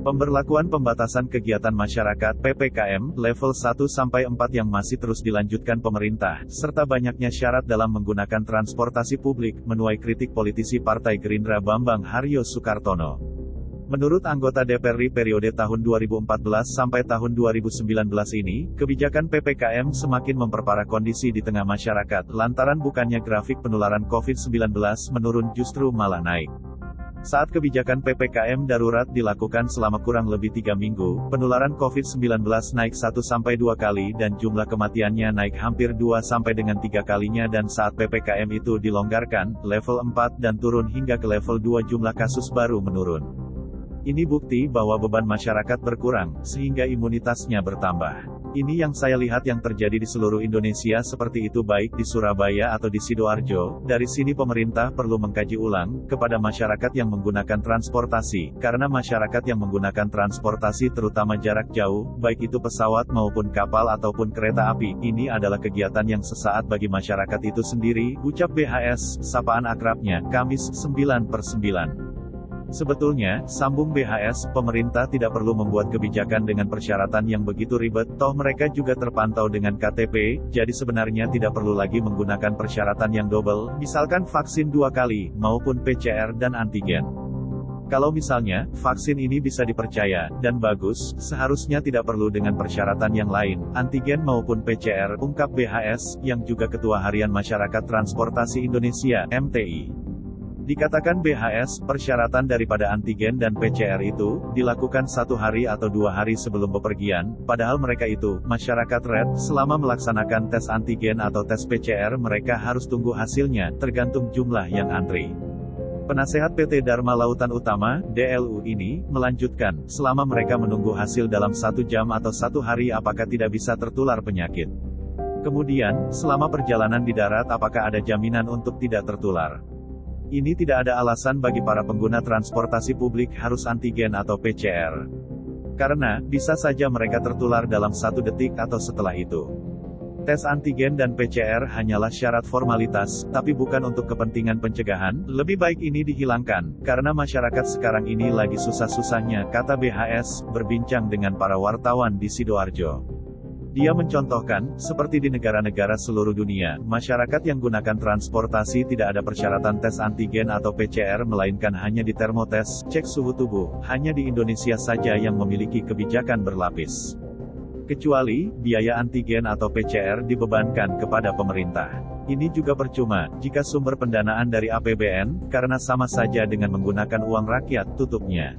Pemberlakuan pembatasan kegiatan masyarakat (PPKM) level 1 sampai 4 yang masih terus dilanjutkan pemerintah, serta banyaknya syarat dalam menggunakan transportasi publik, menuai kritik politisi Partai Gerindra Bambang Haryo Soekartono. Menurut anggota DPR RI periode tahun 2014 sampai tahun 2019 ini, kebijakan PPKM semakin memperparah kondisi di tengah masyarakat, lantaran bukannya grafik penularan COVID-19 menurun justru malah naik. Saat kebijakan PPKM darurat dilakukan selama kurang lebih tiga minggu, penularan COVID-19 naik 1-2 kali dan jumlah kematiannya naik hampir 2 sampai dengan 3 kalinya dan saat PPKM itu dilonggarkan, level 4 dan turun hingga ke level 2 jumlah kasus baru menurun. Ini bukti bahwa beban masyarakat berkurang, sehingga imunitasnya bertambah. Ini yang saya lihat yang terjadi di seluruh Indonesia seperti itu baik di Surabaya atau di Sidoarjo. Dari sini pemerintah perlu mengkaji ulang kepada masyarakat yang menggunakan transportasi, karena masyarakat yang menggunakan transportasi terutama jarak jauh, baik itu pesawat maupun kapal ataupun kereta api, ini adalah kegiatan yang sesaat bagi masyarakat itu sendiri, ucap BHS, sapaan akrabnya, Kamis 9 per 9. Sebetulnya, sambung BHS, pemerintah tidak perlu membuat kebijakan dengan persyaratan yang begitu ribet, toh mereka juga terpantau dengan KTP, jadi sebenarnya tidak perlu lagi menggunakan persyaratan yang double, misalkan vaksin dua kali, maupun PCR dan antigen. Kalau misalnya, vaksin ini bisa dipercaya, dan bagus, seharusnya tidak perlu dengan persyaratan yang lain, antigen maupun PCR, ungkap BHS, yang juga Ketua Harian Masyarakat Transportasi Indonesia, MTI. Dikatakan BHS, persyaratan daripada antigen dan PCR itu, dilakukan satu hari atau dua hari sebelum bepergian, padahal mereka itu, masyarakat red, selama melaksanakan tes antigen atau tes PCR mereka harus tunggu hasilnya, tergantung jumlah yang antri. Penasehat PT Dharma Lautan Utama, DLU ini, melanjutkan, selama mereka menunggu hasil dalam satu jam atau satu hari apakah tidak bisa tertular penyakit. Kemudian, selama perjalanan di darat apakah ada jaminan untuk tidak tertular. Ini tidak ada alasan bagi para pengguna transportasi publik harus antigen atau PCR. Karena, bisa saja mereka tertular dalam satu detik atau setelah itu. Tes antigen dan PCR hanyalah syarat formalitas, tapi bukan untuk kepentingan pencegahan, lebih baik ini dihilangkan, karena masyarakat sekarang ini lagi susah-susahnya, kata BHS, berbincang dengan para wartawan di Sidoarjo. Dia mencontohkan, seperti di negara-negara seluruh dunia, masyarakat yang gunakan transportasi tidak ada persyaratan tes antigen atau PCR melainkan hanya di termotes, cek suhu tubuh, hanya di Indonesia saja yang memiliki kebijakan berlapis. Kecuali, biaya antigen atau PCR dibebankan kepada pemerintah. Ini juga percuma, jika sumber pendanaan dari APBN, karena sama saja dengan menggunakan uang rakyat, tutupnya.